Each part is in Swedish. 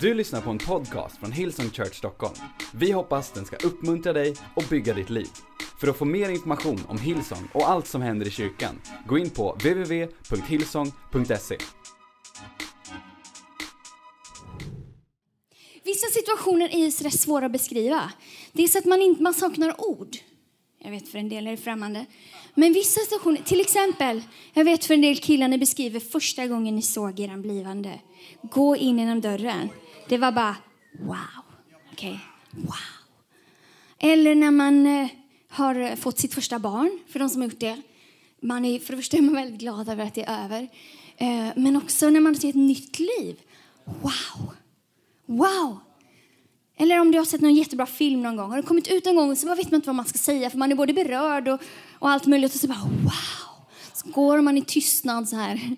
Du lyssnar på en podcast från Hillsong Church Stockholm. Vi hoppas den ska uppmuntra dig och bygga ditt liv. För att få mer information om Hillsong och allt som händer i kyrkan, gå in på www.hillsong.se. Vissa situationer är ju sådär svåra att beskriva. Det är så att man, inte, man saknar ord. Jag vet för en del är det främmande. Men vissa situationer, till exempel, jag vet för en del killar ni beskriver första gången ni såg er blivande. Gå in genom dörren. Det var bara wow. Okay. wow. Eller när man eh, har eh, fått sitt första barn, för de som har gjort det. Man är, för det första är man väldigt glad över att det är över. Eh, men också när man ser ett nytt liv. Wow! Wow! Eller om du har sett någon jättebra film någon gång. Har det kommit ut någon gång så vet man inte vad man ska säga för man är både berörd och, och allt möjligt. Och så bara wow! Så går man i tystnad så här.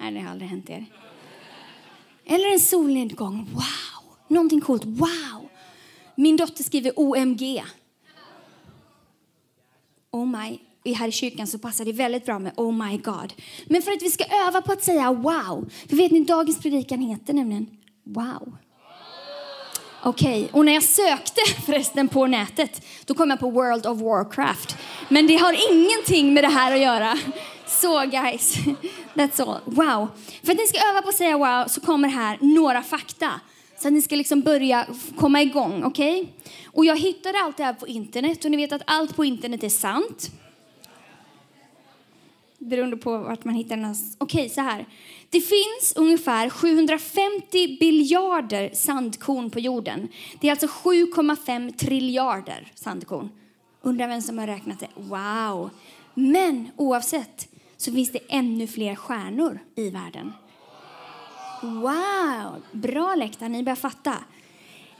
Nej, det har aldrig hänt er. Eller en solnedgång. Wow! Någonting coolt. Wow! Min dotter skriver OMG. Oh my. Här i kyrkan så passar det väldigt bra med Oh my God. Men för att vi ska öva på att säga wow. För vet ni, dagens predikan heter nämligen Wow. Okej, okay. och när jag sökte förresten på nätet, då kom jag på World of Warcraft. Men det har ingenting med det här att göra. Så guys, that's all. Wow. För att ni ska öva på att säga wow så kommer här några fakta. Så att ni ska liksom börja komma igång, okej? Okay? Och jag hittade allt det här på internet och ni vet att allt på internet är sant. Beroende på vart man hittar den. Okej, okay, så här. Det finns ungefär 750 biljarder sandkorn på jorden. Det är alltså 7,5 triljarder sandkorn. Undrar vem som har räknat det. Wow! Men oavsett så finns det ännu fler stjärnor i världen. Wow! Bra läktare, ni börjar fatta.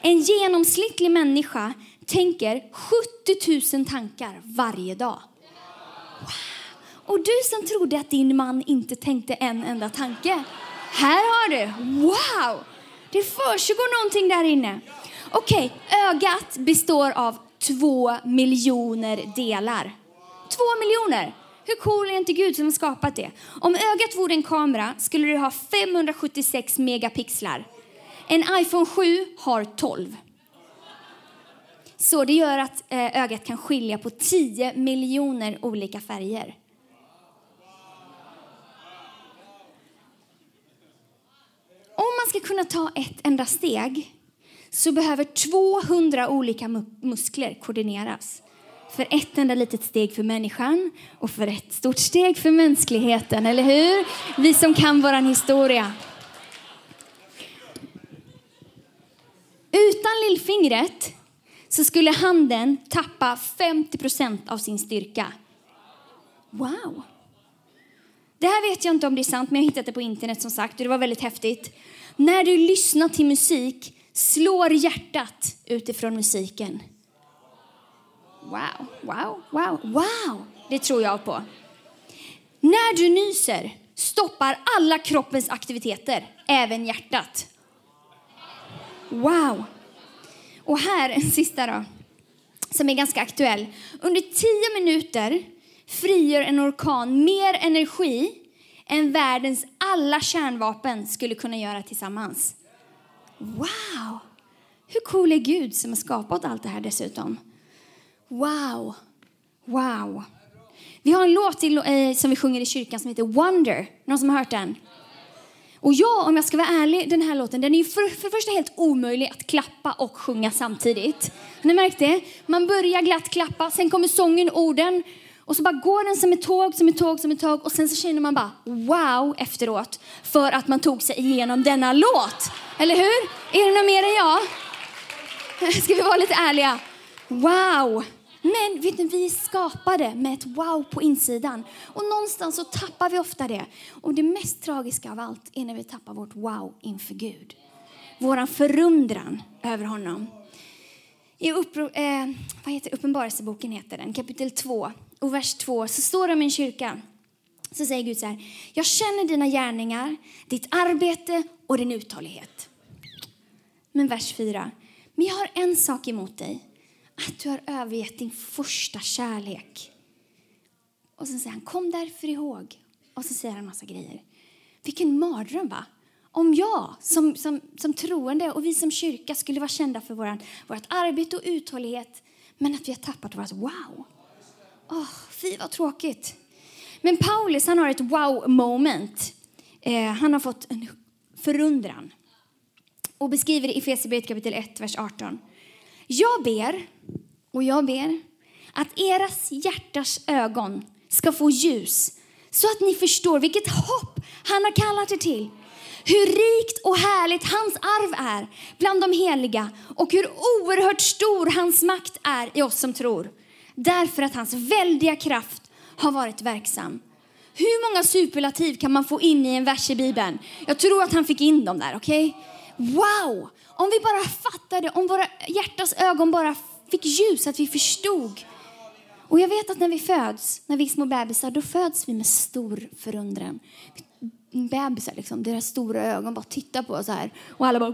En genomsnittlig människa tänker 70 000 tankar varje dag. Wow. Och du som trodde att din man inte tänkte en enda tanke. Här har du. Wow! Det försiggår någonting där inne. Okej, okay, ögat består av två miljoner delar. Två miljoner! Hur cool är inte Gud som har skapat det? Om ögat vore en kamera skulle det ha 576 megapixlar. En iPhone 7 har 12. Så det gör att eh, ögat kan skilja på 10 miljoner olika färger. Om man ska kunna ta ett enda steg så behöver 200 olika muskler koordineras. För ett enda litet steg för människan och för ett stort steg för mänskligheten, eller hur? Vi som kan vår historia. Utan lillfingret så skulle handen tappa 50 procent av sin styrka. Wow! Det här vet jag inte om det är sant, men jag har hittat det på internet som sagt och det var väldigt häftigt. När du lyssnar till musik slår hjärtat utifrån musiken. Wow, wow, wow, wow! Det tror jag på. När du nyser stoppar alla kroppens aktiviteter, även hjärtat. Wow! Och här en sista då, som är ganska aktuell. Under tio minuter frigör en orkan mer energi än världens alla kärnvapen skulle kunna göra tillsammans. Wow! Hur cool är Gud som har skapat allt det här dessutom? Wow! Wow! Vi har en låt till, eh, som vi sjunger i kyrkan som heter Wonder. Någon som har hört den? Och jag, om jag ska vara ärlig, den här låten den är ju för, för det första helt omöjlig att klappa och sjunga samtidigt. Har ni märkt det? Man börjar glatt klappa, sen kommer sången, orden och så bara går den som ett tåg, som ett tåg, som ett tåg och sen så känner man bara wow efteråt för att man tog sig igenom denna låt. Eller hur? Är det någon mer än jag? Ska vi vara lite ärliga? Wow! Men vet ni, vi är skapade med ett wow på insidan. Och någonstans så tappar vi ofta det. Och det mest tragiska av allt är när vi tappar vårt wow inför Gud. Vår förundran över honom. I eh, vad heter Uppenbarelseboken heter den, kapitel 2 och vers 2 så står det om en kyrka. Så säger Gud så här, jag känner dina gärningar, ditt arbete och din uthållighet. Men vers 4, men jag har en sak emot dig att du har övergett din första kärlek. Och så säger han, kom därför ihåg. Och så säger han en massa grejer. Vilken mardröm va? om jag som, som, som troende och vi som kyrka skulle vara kända för våran, vårt arbete och uthållighet, men att vi har tappat vårt wow. Oh, fy vad tråkigt. Men Paulus han har ett wow moment. Eh, han har fått en förundran och beskriver det i Efesierbrevet kapitel 1, vers 18. Jag ber, och jag ber, att eras hjärtas ögon ska få ljus så att ni förstår vilket hopp han har kallat er till. Hur rikt och härligt hans arv är bland de heliga och hur oerhört stor hans makt är i oss som tror. Därför att hans väldiga kraft har varit verksam. Hur många superlativ kan man få in i en vers i Bibeln? Jag tror att han fick in dem där, okej? Okay? Wow! Om vi bara fattade, om våra hjärtas ögon bara fick ljus, att vi förstod. Och jag vet att när vi föds, när vi är små bebisar, då föds vi med stor förundran. Bebisar, liksom, deras stora ögon bara tittar på oss här. Och alla bara...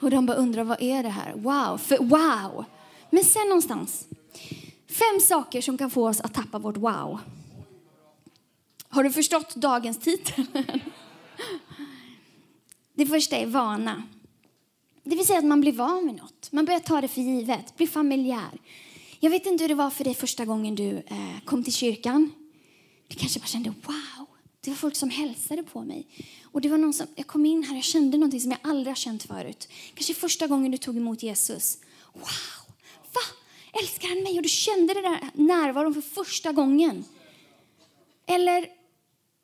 Och de bara undrar, vad är det här? Wow! För, wow! Men sen någonstans, fem saker som kan få oss att tappa vårt wow. Har du förstått dagens titel? Det första är vana. Det vill säga att man blir van vid något. Man börjar ta det för givet, blir familjär. Jag vet inte hur det var för dig första gången du eh, kom till kyrkan. Du kanske bara kände wow. Det var folk som hälsade på mig. Och det var någon som, jag kom in här och kände någonting som jag aldrig har känt förut. Kanske första gången du tog emot Jesus. Wow! Va? Älskar han mig? Och du kände den där närvaron för första gången. Eller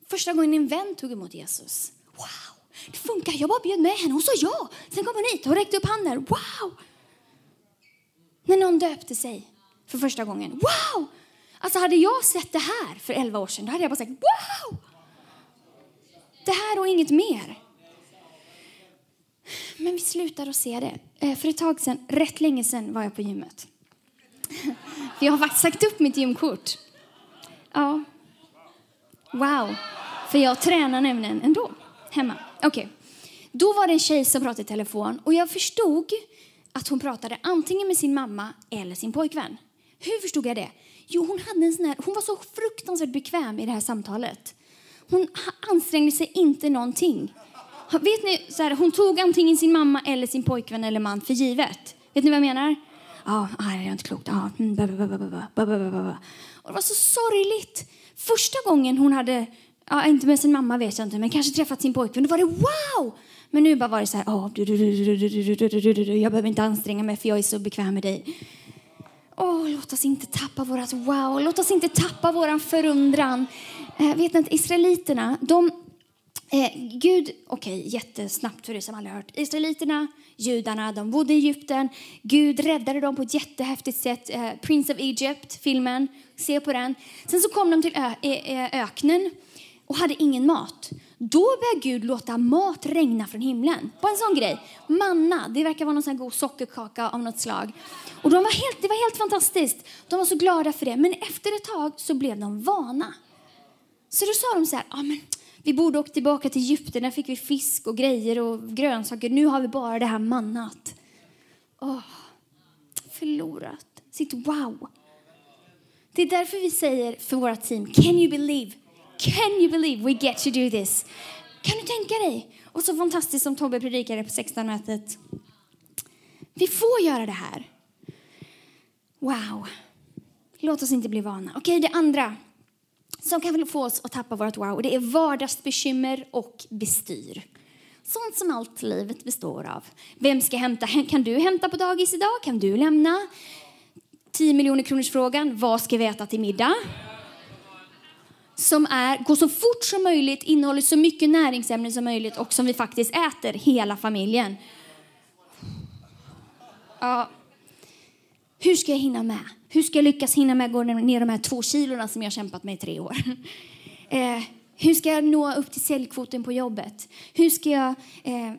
första gången din vän tog emot Jesus. Det funkar. Jag bara bjöd med henne. Hon sa ja. Sen kom hon hit och räckte upp handen. Wow! När någon döpte sig för första gången. Wow! Alltså hade jag sett det här för elva år sedan, då hade jag bara sagt wow! Det här och inget mer. Men vi slutar att se det. Eh, för ett tag sedan, rätt länge sedan, var jag på gymmet. Jag har faktiskt sagt upp mitt gymkort. Ja. Wow. För jag tränar nämligen ändå, hemma. Okej. Okay. Då var det en tjej som pratade i telefon och jag förstod att hon pratade antingen med sin mamma eller sin pojkvän. Hur förstod jag det? Jo, hon, hade en sån här, hon var så fruktansvärt bekväm i det här samtalet. Hon ansträngde sig inte någonting. Vet ni, så här, hon tog antingen sin mamma eller sin pojkvän eller man för givet. Vet ni vad jag menar? Ja, ah, det är inte klokt. Ah, mm, och det var så sorgligt. Första gången hon hade ja, inte med sin mamma vet jag inte, men kanske träffat sin pojkvän. Då var det wow! Men nu bara var det så här, oh, du, du, du, jag behöver inte anstränga mig för jag är så bekväm med dig. Oh, låt oss inte tappa vårat wow, låt oss inte tappa våran förundran. Eh, vet inte, israeliterna, de, eh, Gud, okej, okay, jättesnabbt för er som aldrig hört. Israeliterna, judarna, de bodde i Egypten. Gud räddade dem på ett jättehäftigt sätt. Eh, Prince of Egypt, filmen, se på den. Sen så kom de till ö, ö, öknen och hade ingen mat. Då började Gud låta mat regna från himlen. På en sån grej. Manna, det verkar vara någon sån god sockerkaka av något slag. Och de var helt, det var helt fantastiskt. De var så glada för det. Men efter ett tag så blev de vana. Så då sa de så här, ah, men vi borde åka tillbaka till Egypten. Där fick vi fisk och grejer och grönsaker. Nu har vi bara det här mannat. Oh, förlorat sitt wow. Det är därför vi säger för våra team, can you believe? Can you believe we get to do this? Kan du tänka dig? Och så fantastiskt som Tobbe predikade på 16-mötet. Vi får göra det här. Wow. Låt oss inte bli vana. Okej, det andra som kan få oss att tappa vårt wow, det är vardagsbekymmer och bestyr. Sånt som allt livet består av. Vem ska hämta? Kan du hämta på dagis idag? Kan du lämna? 10 miljoner kronors frågan. Vad ska vi äta till middag? Som är, går så fort som möjligt, innehåller så mycket näringsämnen som möjligt och som vi faktiskt äter, hela familjen. Ja. Hur ska jag hinna med? Hur ska jag lyckas hinna med att gå ner de här två kilorna som jag har kämpat med i tre år? Eh, hur ska jag nå upp till säljkvoten på jobbet? Hur ska jag eh,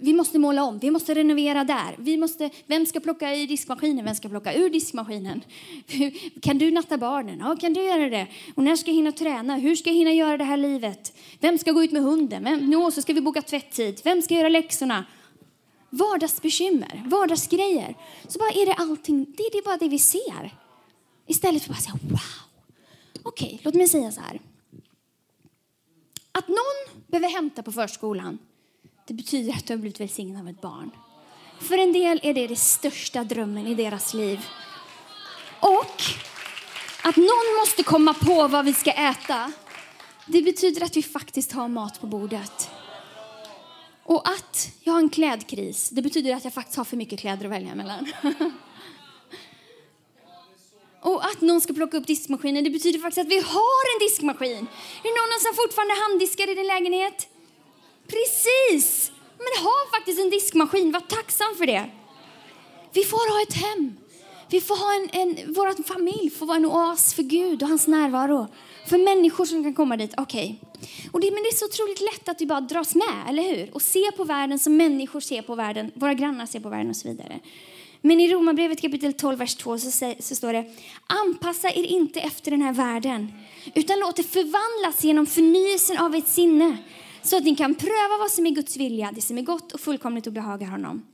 vi måste måla om, vi måste renovera där. Vi måste, vem ska plocka i diskmaskinen, vem ska plocka ur diskmaskinen? Kan du natta barnen? Ja, kan du göra det? Och när ska jag hinna träna? Hur ska jag hinna göra det här livet? Vem ska gå ut med hunden? Vem, no, så ska vi boka tvätttid. Vem ska göra läxorna? Vardagsbekymmer, vardagsgrejer. Så bara är det allting, det, det är bara det vi ser. Istället för att bara säga wow. Okej, okay, låt mig säga så här. Att någon behöver hämta på förskolan det betyder att du har blivit välsignad av ett barn. För en del är det den största drömmen i deras liv. Och att någon måste komma på vad vi ska äta, det betyder att vi faktiskt har mat på bordet. Och att jag har en klädkris, det betyder att jag faktiskt har för mycket kläder att välja mellan. Och att någon ska plocka upp diskmaskinen, det betyder faktiskt att vi har en diskmaskin. Är det någon som fortfarande handdiskar i din lägenhet? Precis! Men ha faktiskt en diskmaskin, var tacksam för det. Vi får ha ett hem. Vi får ha en, en vår familj får vara en oas för Gud och hans närvaro. För människor som kan komma dit. Okej. Okay. det, men det är så otroligt lätt att vi bara dras med, eller hur? Och se på världen som människor ser på världen, våra grannar ser på världen och så vidare. Men i Romarbrevet kapitel 12, vers 2 så, så står det Anpassa er inte efter den här världen, utan låt er förvandlas genom förnyelsen av ert sinne så att ni kan pröva vad som är Guds vilja, det som är gott och fullkomligt och behagar honom.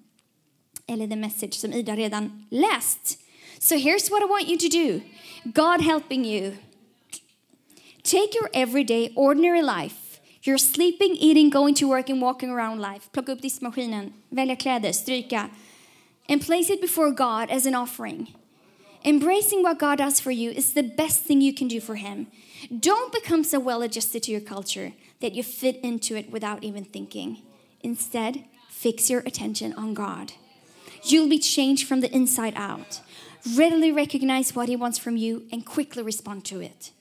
Eller the message som Ida redan läst. So here's what I want you to do. God helping you. Take your everyday, ordinary life. You're sleeping, eating, going to work and walking around life. Plocka upp diskmaskinen, välja kläder, stryka. And place it before God as an offering. Embracing what God does for you is the best thing you can do for Him. Don't become so well adjusted to your culture that you fit into it without even thinking. Instead, fix your attention on God. You'll be changed from the inside out. Readily recognize what He wants from you and quickly respond to it.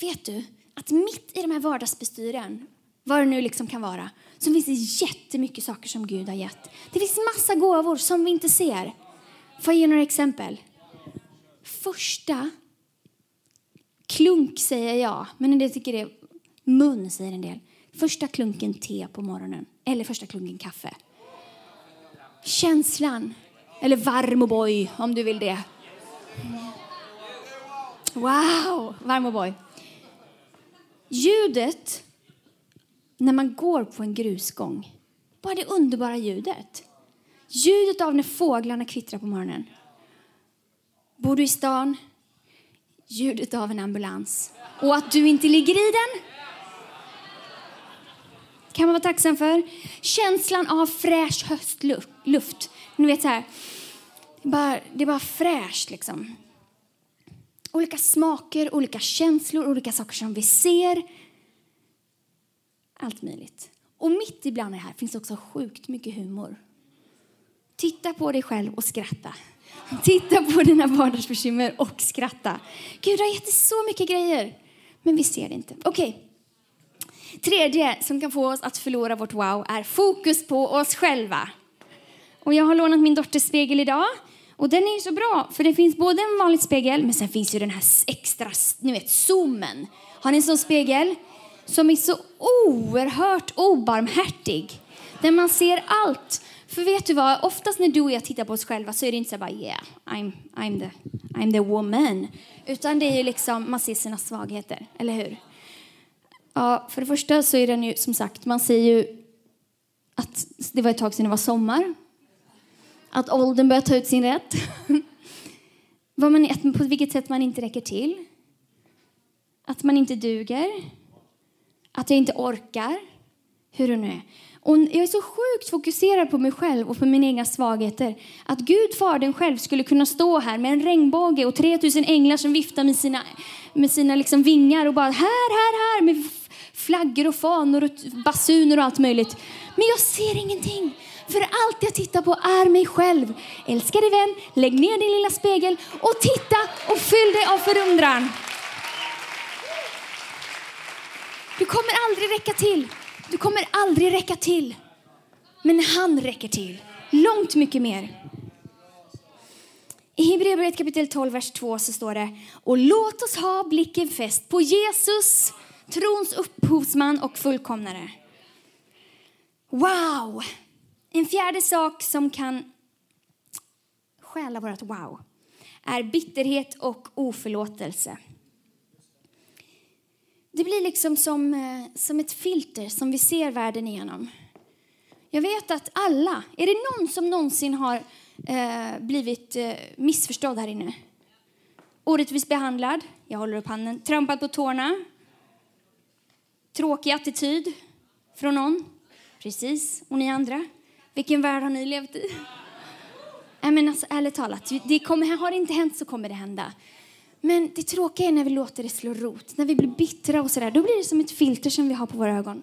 Vet du att mitt i de här vardagsbestyren, vad det nu liksom kan vara, så finns det jättemycket saker som Gud har gett. Det finns massa gåvor som vi inte ser. Får jag ge några exempel? Första klunk säger jag, men en del tycker det är mun säger en del. Första klunken te på morgonen eller första klunken kaffe. Känslan, eller varm och boy om du vill det. Wow, varm och boy. Ljudet när man går på en grusgång. Bara det underbara ljudet. Ljudet av när fåglarna kvittrar på morgonen. Bor du i stan? Ljudet av en ambulans. Och att du inte ligger i den kan man vara tacksam för. Känslan av fräsch höstluft. Ni vet så här, det är bara, det är bara fräscht liksom. Olika smaker, olika känslor, olika saker som vi ser. Allt möjligt. Och mitt ibland det här finns också sjukt mycket humor. Titta på dig själv och skratta. Titta på dina vardagsbekymmer och skratta. Gud har gett dig så mycket grejer, men vi ser det inte. Okej. Okay. Tredje som kan få oss att förlora vårt wow är fokus på oss själva. Och jag har lånat min dotters spegel idag. Och den är så bra, för det finns både en vanlig spegel, men sen finns ju den här extra, ni vet, zoomen. Har ni en sån spegel? Som är så oerhört obarmhärtig. Där man ser allt. För vet du vad, oftast när du och jag tittar på oss själva så är det inte så bara yeah, I'm, I'm, the, I'm the woman. Utan det är ju liksom, man ser sina svagheter, eller hur? Ja, för det första så är den ju som sagt, man säger ju att det var ett tag sedan det var sommar. Att åldern börjar ta ut sin rätt. Vad man, på vilket sätt man inte räcker till. Att man inte duger. Att jag inte orkar. Hur det nu är. Och jag är så sjukt fokuserad på mig själv och på mina egna svagheter. Att Gud, Fadern själv, skulle kunna stå här med en regnbåge och 3000 änglar som viftar med sina, med sina liksom vingar och bara här, här, här med flaggor och fanor och basuner och allt möjligt. Men jag ser ingenting. För allt jag tittar på är mig själv. Älskade vän, lägg ner din lilla spegel och titta och fyll dig av förundran. Du kommer aldrig räcka till. Du kommer aldrig räcka till. Men han räcker till. Långt mycket mer. I Hebreerbrevet kapitel 12, vers 2 så står det Och låt oss ha blicken fäst på Jesus, trons upphovsman och fullkomnare. Wow! En fjärde sak som kan stjäla vårt wow är bitterhet och oförlåtelse. Det blir liksom som, eh, som ett filter som vi ser världen igenom. Jag vet att alla, är det någon som någonsin har eh, blivit eh, missförstådd här inne? Orättvist behandlad, jag håller upp handen, trampad på tårna, tråkig attityd från någon, Precis. Och ni andra? Vilken värld har ni levt i? Nej, men alltså, ärligt talat, det kommer, har det inte hänt så kommer det hända. Men det tråkiga är när vi låter det slå rot, när vi blir bittra och sådär. Då blir det som ett filter som vi har på våra ögon.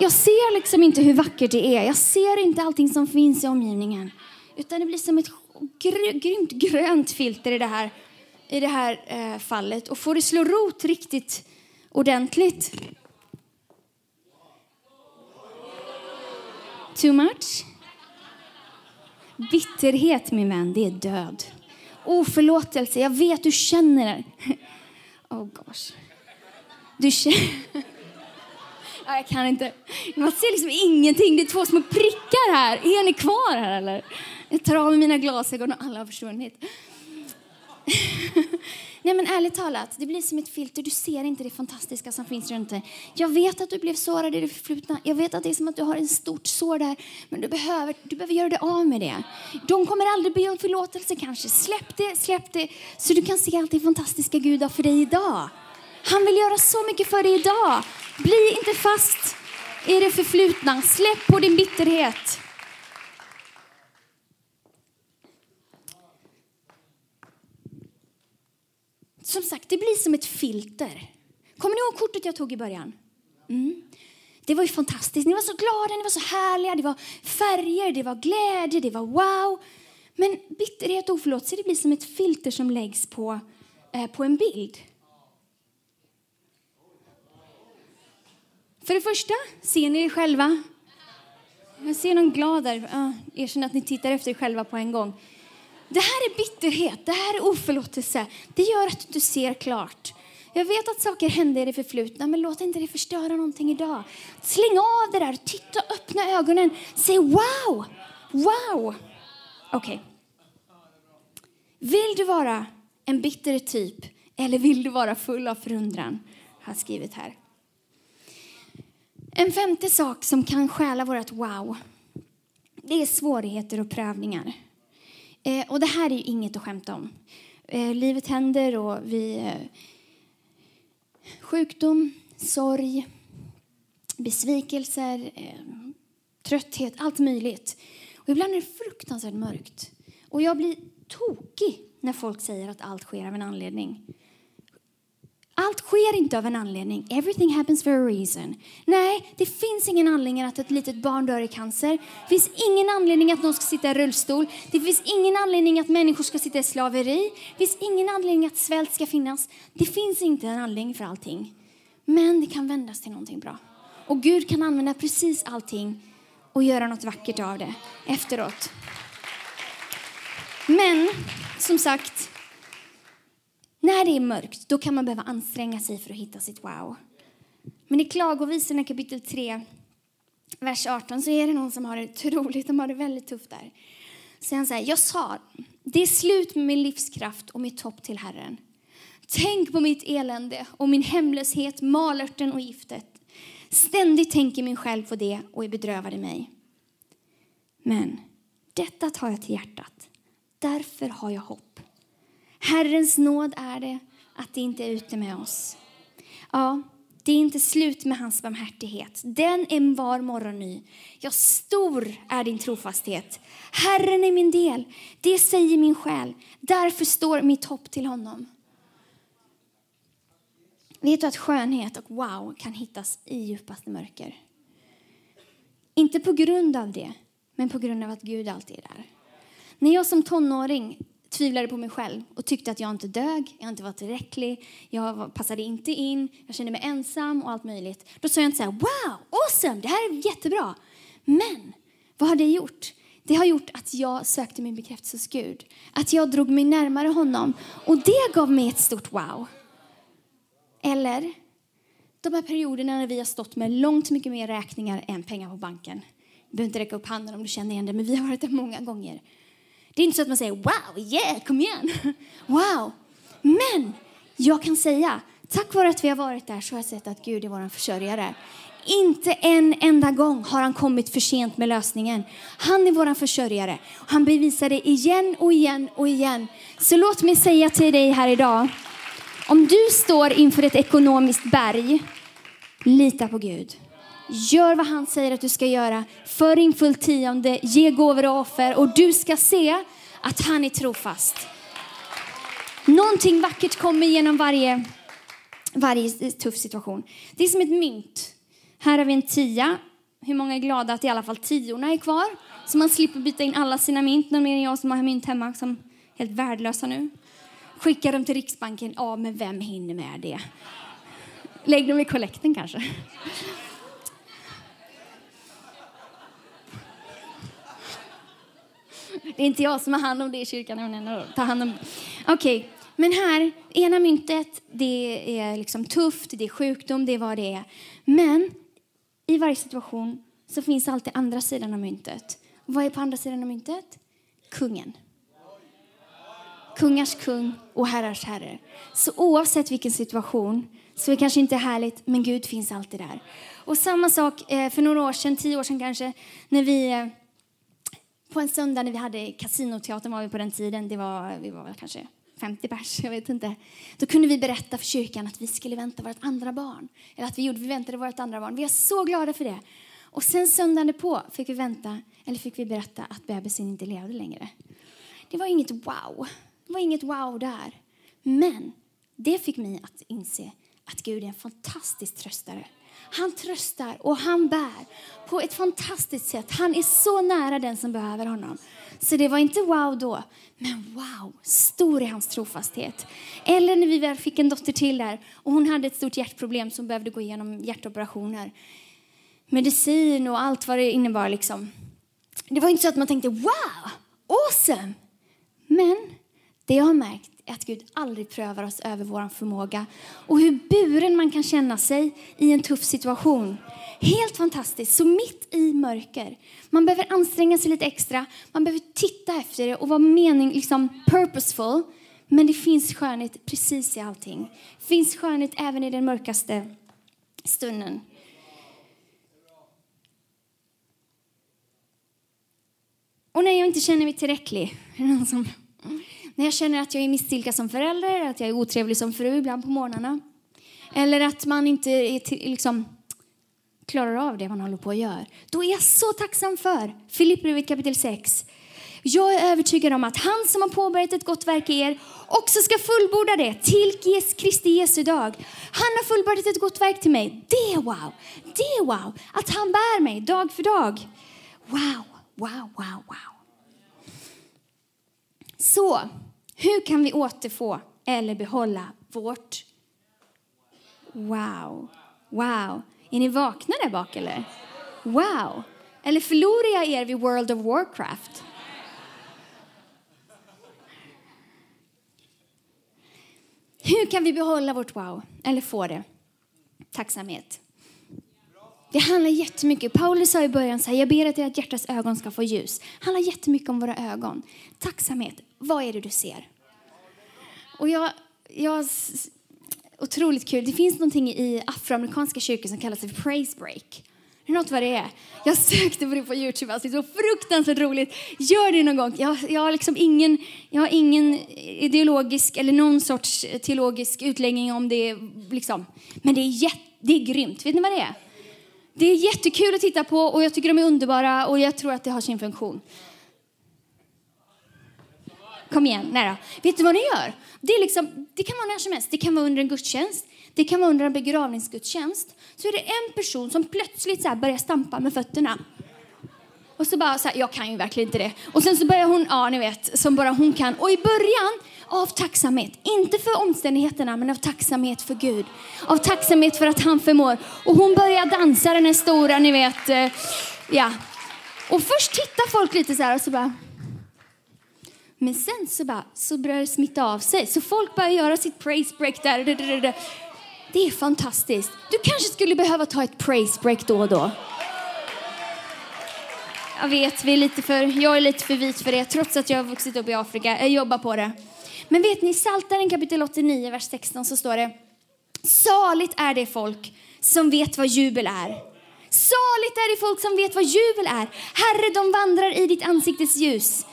Jag ser liksom inte hur vackert det är. Jag ser inte allting som finns i omgivningen. Utan det blir som ett gr grymt grönt filter i det här, i det här eh, fallet. Och får det slå rot riktigt ordentligt. Too much? Bitterhet, min vän, det är död. Oförlåtelse, jag vet du känner det. Oh gosh. Du känner... Ja, jag kan inte. Man ser liksom ingenting. Det är två små prickar här. Är ni kvar här eller? Jag tar av mig mina glasögon och alla har försvunnit. Nej men ärligt talat, det blir som ett filter. Du ser inte det fantastiska som finns runt dig. Jag vet att du blev sårad i det förflutna. Jag vet att det är som att du har en stort sår där. Men du behöver, du behöver göra dig av med det. De kommer aldrig be om förlåtelse kanske. Släpp det, släpp det. Så du kan se allt det fantastiska Gud har för dig idag. Han vill göra så mycket för dig idag. Bli inte fast i det förflutna. Släpp på din bitterhet. Som sagt, det blir som ett filter. Kommer ni ihåg kortet jag tog i början? Mm. Det var ju fantastiskt. Ni var så glada, ni var så härliga. Det var färger, det var glädje, det var wow. Men bitterhet och oförlåtelse det blir som ett filter som läggs på, eh, på en bild. För det första, ser ni er själva? Jag ser någon glad där. Ja, erkänn att ni tittar efter er själva på en gång. Det här är bitterhet, det här är oförlåtelse. Det gör att du inte ser klart. Jag vet att saker hände i det förflutna, men låt inte det förstöra någonting idag. Släng av det där, titta, öppna ögonen, säg wow, wow. Okej. Okay. Vill du vara en bitter typ eller vill du vara full av förundran? Har skrivit här. En femte sak som kan stjäla vårt wow, det är svårigheter och prövningar. Eh, och det här är ju inget att skämta om. Eh, livet händer och vi... Eh, sjukdom, sorg, besvikelser, eh, trötthet, allt möjligt. Och ibland är det fruktansvärt mörkt. Och jag blir tokig när folk säger att allt sker av en anledning. Allt sker inte av en anledning. Everything happens for a reason. Nej, det finns ingen anledning att ett litet barn dör i cancer. Det finns ingen anledning att någon ska sitta i rullstol. Det finns ingen anledning att människor ska sitta i slaveri. Det finns ingen anledning att svält ska finnas. Det finns inte en anledning för allting. Men det kan vändas till någonting bra. Och Gud kan använda precis allting och göra något vackert av det efteråt. Men, som sagt, när det är mörkt då kan man behöva anstränga sig för att hitta sitt wow. Men i Klagovisorna kapitel 3, vers 18 så är det någon som har det otroligt, de har det väldigt tufft där. Så han säger, jag sa, det är slut med min livskraft och mitt hopp till Herren. Tänk på mitt elände och min hemlöshet, malörten och giftet. Ständigt tänker min själ på det och är bedrövad i mig. Men detta tar jag till hjärtat. Därför har jag hopp. Herrens nåd är det att det inte är ute med oss. Ja, det är inte slut med hans barmhärtighet. Den är var morgon ny. Ja, stor är din trofasthet. Herren är min del, det säger min själ. Därför står mitt hopp till honom. Vet du att skönhet och wow kan hittas i djupaste mörker? Inte på grund av det, men på grund av att Gud alltid är där. När jag som tonåring tvivlade på mig själv och tyckte att jag inte dög, jag inte var tillräcklig, jag passade inte in, jag kände mig ensam och allt möjligt. Då sa jag inte så här, wow, awesome, det här är jättebra. Men vad har det gjort? Det har gjort att jag sökte min bekräftelse hos Gud. Att jag drog mig närmare honom. Och det gav mig ett stort wow. Eller de här perioderna när vi har stått med långt mycket mer räkningar än pengar på banken. Du behöver inte räcka upp handen om du känner igen det, men vi har varit där många gånger. Det är inte så att man säger wow, yeah, kom igen. Wow. Men jag kan säga, tack vare att vi har varit där så har jag sett att Gud är vår försörjare. Inte en enda gång har han kommit för sent med lösningen. Han är vår försörjare. Han bevisar det igen och igen och igen. Så låt mig säga till dig här idag. Om du står inför ett ekonomiskt berg, lita på Gud. Gör vad han säger att du ska göra. För in fullt tionde, ge gåvor och offer och du ska se att han är trofast. Någonting vackert kommer genom varje, varje tuff situation. Det är som ett mynt. Här har vi en tia. Hur många är glada att i alla fall tiorna är kvar? Så man slipper byta in alla sina mynt. Någon mer än jag som har mynt hemma som är helt värdelösa nu. Skicka dem till Riksbanken. Ja, men vem hinner med det? Lägg dem i kollekten kanske. Det är inte jag som har hand om det i kyrkan. Ta hand om... Okej, okay. men här, ena myntet, det är liksom tufft, det är sjukdom, det är vad det är. Men i varje situation så finns alltid andra sidan av myntet. vad är på andra sidan av myntet? Kungen. Kungars kung och herrars herre. Så oavsett vilken situation så är det kanske inte härligt, men Gud finns alltid där. Och samma sak eh, för några år sedan, tio år sedan kanske, när vi eh, på en söndag när vi hade kasinoteatern var vi på den tiden, det var, vi var kanske 50 pers, jag vet inte. Då kunde vi berätta för kyrkan att vi skulle vänta vårt andra barn. Eller att vi gjorde, vi väntade vårt andra barn. Vi är så glada för det. Och sen söndagen på fick vi vänta, eller fick vi berätta att bebisen inte levde längre. Det var inget wow. Det var inget wow där. Men det fick mig att inse att Gud är en fantastisk tröstare. Han tröstar och han bär på ett fantastiskt sätt. Han är så nära den som behöver honom. Så det var inte wow då, men wow, stor är hans trofasthet. Eller när vi väl fick en dotter till där och hon hade ett stort hjärtproblem som behövde gå igenom hjärtoperationer. Medicin och allt vad det innebar liksom. Det var inte så att man tänkte wow, awesome. Men det jag har märkt är att Gud aldrig prövar oss över vår förmåga och hur buren man kan känna sig i en tuff situation. Helt fantastiskt. Så mitt i mörker, man behöver anstränga sig lite extra, man behöver titta efter det och vara mening, liksom purposeful. Men det finns skönhet precis i allting. Det finns skönhet även i den mörkaste stunden. Och när jag inte känner mig tillräcklig, är det någon som när jag känner att jag är misstilka som förälder, att jag är otrevlig som fru ibland på morgnarna. Eller att man inte är till, liksom, klarar av det man håller på att göra. Då är jag så tacksam för Filipperbrevet kapitel 6. Jag är övertygad om att han som har påbörjat ett gott verk i er också ska fullborda det till Kristi Jesu dag. Han har fullbordat ett gott verk till mig. Det är wow! Det är wow! Att han bär mig dag för dag. Wow, wow, wow, wow. Så, hur kan vi återfå eller behålla vårt wow? Wow. Är ni vakna där bak eller? Wow. Eller förlorar jag er vid World of Warcraft? Hur kan vi behålla vårt wow? Eller få det? Tacksamhet. Det handlar jättemycket. Paulus sa i början så här, jag ber att ert hjärtas ögon ska få ljus. Det handlar jättemycket om våra ögon. Tacksamhet. Vad är det du ser? Och jag, jag otroligt kul. Det finns någonting i afroamerikanska kyrkor som kallas för praise break. Är något vad det är? Jag sökte på det på Youtube. Alltså, det är så fruktansvärt roligt. Gör det någon gång. Jag, jag, har liksom ingen, jag har ingen ideologisk eller någon sorts teologisk utläggning om det. Liksom. Men det är, jätt, det är grymt. Vet ni vad det är? Det är jättekul att titta på och jag tycker de är underbara och jag tror att det har sin funktion. Kom igen, nära. Vet du vad ni gör? Det, är liksom, det kan vara när som helst. Det kan vara under en gudstjänst. Det kan vara under en begravningsgudstjänst. Så är det en person som plötsligt så börjar stampa med fötterna. Och så bara så här, jag kan ju verkligen inte det. Och sen så börjar hon, ja ni vet, som bara hon kan. Och i början av tacksamhet, inte för omständigheterna men av tacksamhet för Gud. Av tacksamhet för att han förmår. Och hon börjar dansa den här stora, ni vet, eh, ja. Och först tittar folk lite så här och så bara, men sen så, bara, så börjar det smitta av sig. Så folk börjar göra sitt praise break där. Det är fantastiskt. Du kanske skulle behöva ta ett praise break då och då. Jag vet, vi är lite för, jag är lite för vit för det, trots att jag har vuxit upp i Afrika. Jag jobbar på det. Men vet ni, i Psaltaren kapitel 89, vers 16 så står det Saligt är det folk som vet vad jubel är. Saligt är det folk som vet vad jubel är. Herre, de vandrar i ditt ansiktes ljus.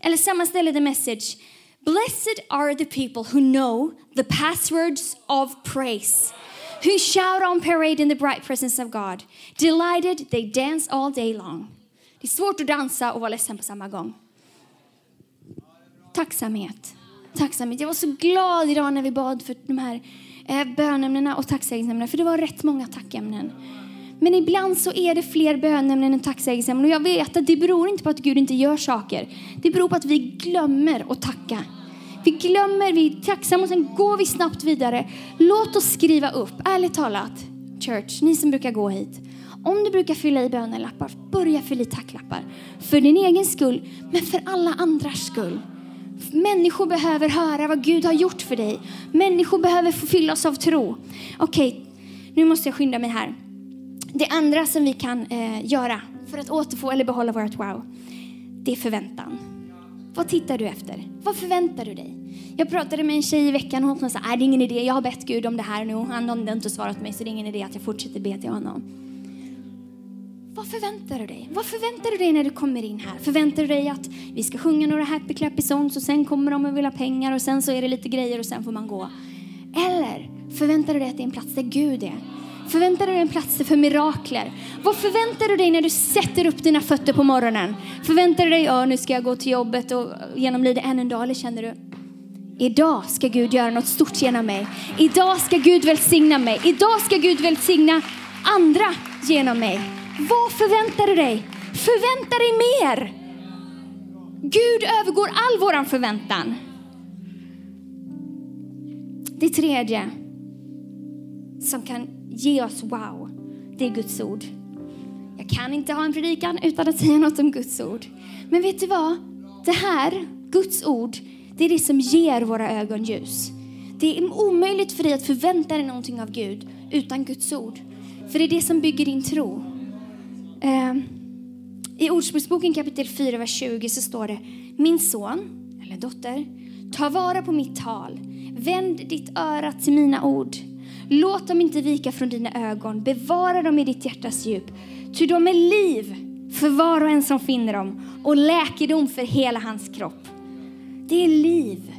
Eller samma ställe, the message. Blessed are the people who know the passwords of praise. who shout on parade in the bright presence of God. Delighted, they dance all day long. Det är svårt att dansa och vara ledsen på samma gång. Tacksamhet. Tacksamhet. Jag var så glad idag när vi bad för de här eh, bönämnena och tacksägelseämnena, för det var rätt många tackämnen. Men ibland så är det fler bönämnen än tacksägelseämnen och jag vet att det beror inte på att Gud inte gör saker. Det beror på att vi glömmer att tacka. Vi glömmer, vi är tacksamma och sen går vi snabbt vidare. Låt oss skriva upp, ärligt talat, church, ni som brukar gå hit. Om du brukar fylla i bönelappar, börja fylla i tacklappar. För din egen skull, men för alla andras skull. Människor behöver höra vad Gud har gjort för dig. Människor behöver få fyllas av tro. Okej, okay, nu måste jag skynda mig här. Det andra som vi kan eh, göra för att återfå eller behålla vårt wow, det är förväntan. Vad tittar du efter? Vad förväntar du dig? Jag pratade med en tjej i veckan och hon sa, nej det är ingen idé, jag har bett Gud om det här nu och han har inte svarat mig så det är ingen idé att jag fortsätter be till honom. Vad förväntar du dig? Vad förväntar du dig när du kommer in här? Förväntar du dig att vi ska sjunga några happy clappy songs och sen kommer de och vill ha pengar och sen så är det lite grejer och sen får man gå? Eller förväntar du dig att det är en plats där Gud är? Förväntar du dig en plats för mirakler? Vad förväntar du dig när du sätter upp dina fötter på morgonen? Förväntar du dig, ja nu ska jag gå till jobbet och genomlida än en dag, eller känner du, idag ska Gud göra något stort genom mig. Idag ska Gud välsigna mig. Idag ska Gud välsigna andra genom mig. Vad förväntar du dig? Förvänta dig mer. Gud övergår all våran förväntan. Det tredje som kan ge oss wow, det är Guds ord. Jag kan inte ha en predikan utan att säga något om Guds ord. Men vet du vad? Det här, Guds ord, det är det som ger våra ögon ljus. Det är omöjligt för dig att förvänta dig någonting av Gud utan Guds ord. För det är det som bygger din tro. Eh, I Ordspråksboken kapitel 4, vers 20 så står det Min son, eller dotter, ta vara på mitt tal. Vänd ditt öra till mina ord. Låt dem inte vika från dina ögon. Bevara dem i ditt hjärtas djup. Ty de är liv för var och en som finner dem och läkedom för hela hans kropp. Det är liv.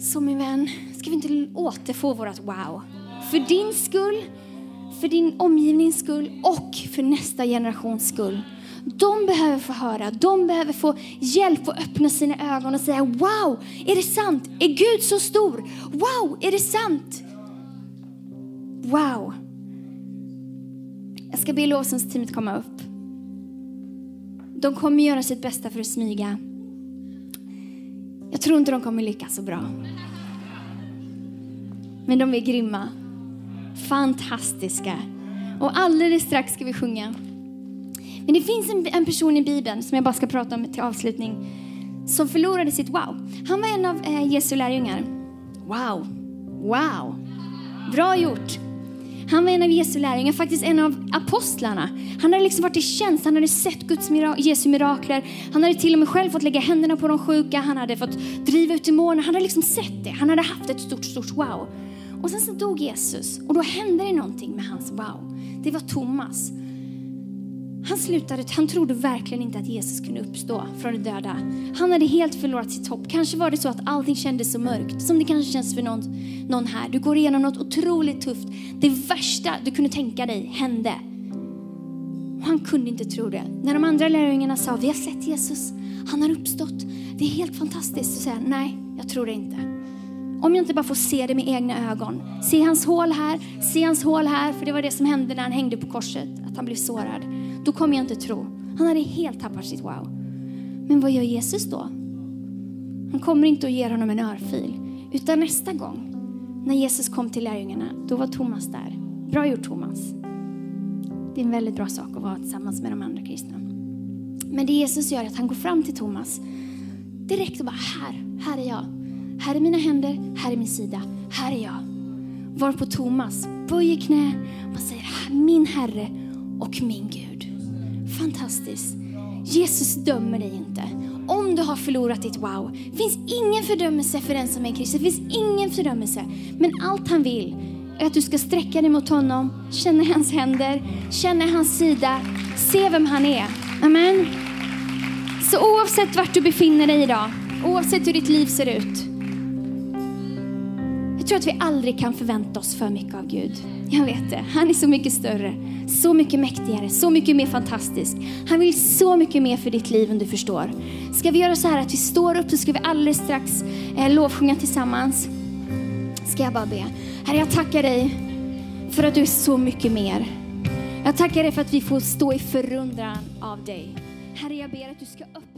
Så min vän, ska vi inte återfå vårt wow? För din skull, för din omgivnings skull och för nästa generations skull. De behöver få höra, de behöver få hjälp att öppna sina ögon och säga wow, är det sant? Är Gud så stor? Wow, är det sant? Wow. Jag ska be lovsångsteamet komma upp. De kommer göra sitt bästa för att smyga. Jag tror inte de kommer lyckas så bra. Men de är grymma. Fantastiska. Och alldeles strax ska vi sjunga. Men det finns en, en, person i Bibeln som jag bara ska prata om till avslutning som förlorade sitt wow. Han var en av eh, Jesu lärjungar. Wow, wow, bra gjort. Han var en av Jesu lärjungar, faktiskt en av apostlarna. Han hade liksom varit i tjänst, han hade sett Guds mira Jesu mirakler. Han hade till och med själv fått lägga händerna på de sjuka, han hade fått driva ut demoner. Han hade liksom sett det, han hade haft ett stort, stort wow. Och sen så dog Jesus och då hände det någonting med hans wow. Det var Thomas. Han slutade, han trodde verkligen inte att Jesus kunde uppstå från de döda. Han hade helt förlorat sitt hopp. Kanske var det så att allting kändes så mörkt, som det kanske känns för någon, någon här. Du går igenom något otroligt tufft. Det värsta du kunde tänka dig hände. Och han kunde inte tro det. När de andra lärjungarna sa, vi har sett Jesus, han har uppstått. Det är helt fantastiskt. Så säger han, nej, jag tror det inte. Om jag inte bara får se det med egna ögon. Se hans hål här, se hans hål här, för det var det som hände när han hängde på korset, att han blev sårad då kommer jag inte tro. Han hade helt tappat sitt wow. Men vad gör Jesus då? Han kommer inte och ger honom en örfil. Utan nästa gång, när Jesus kom till lärjungarna, då var Thomas där. Bra gjort Thomas. Det är en väldigt bra sak att vara tillsammans med de andra kristna. Men det Jesus gör är att han går fram till Thomas direkt och bara, här, här är jag. Här är mina händer, här är min sida, här är jag. Varpå Thomas böjer knä och säger, min Herre och min Gud. Fantastiskt. Jesus dömer dig inte. Om du har förlorat ditt wow, finns ingen fördömelse för den som är kristen. Det finns ingen fördömelse. Men allt han vill är att du ska sträcka dig mot honom, känna hans händer, känna hans sida, se vem han är. Amen. Så oavsett vart du befinner dig idag, oavsett hur ditt liv ser ut tror att vi aldrig kan förvänta oss för mycket av Gud. Jag vet det. Han är så mycket större, så mycket mäktigare, så mycket mer fantastisk. Han vill så mycket mer för ditt liv än du förstår. Ska vi göra så här att vi står upp så ska vi alldeles strax eh, lovsjunga tillsammans. Ska jag bara be. Herre, jag tackar dig för att du är så mycket mer. Jag tackar dig för att vi får stå i förundran av dig. Herre, jag ber att du ska öppna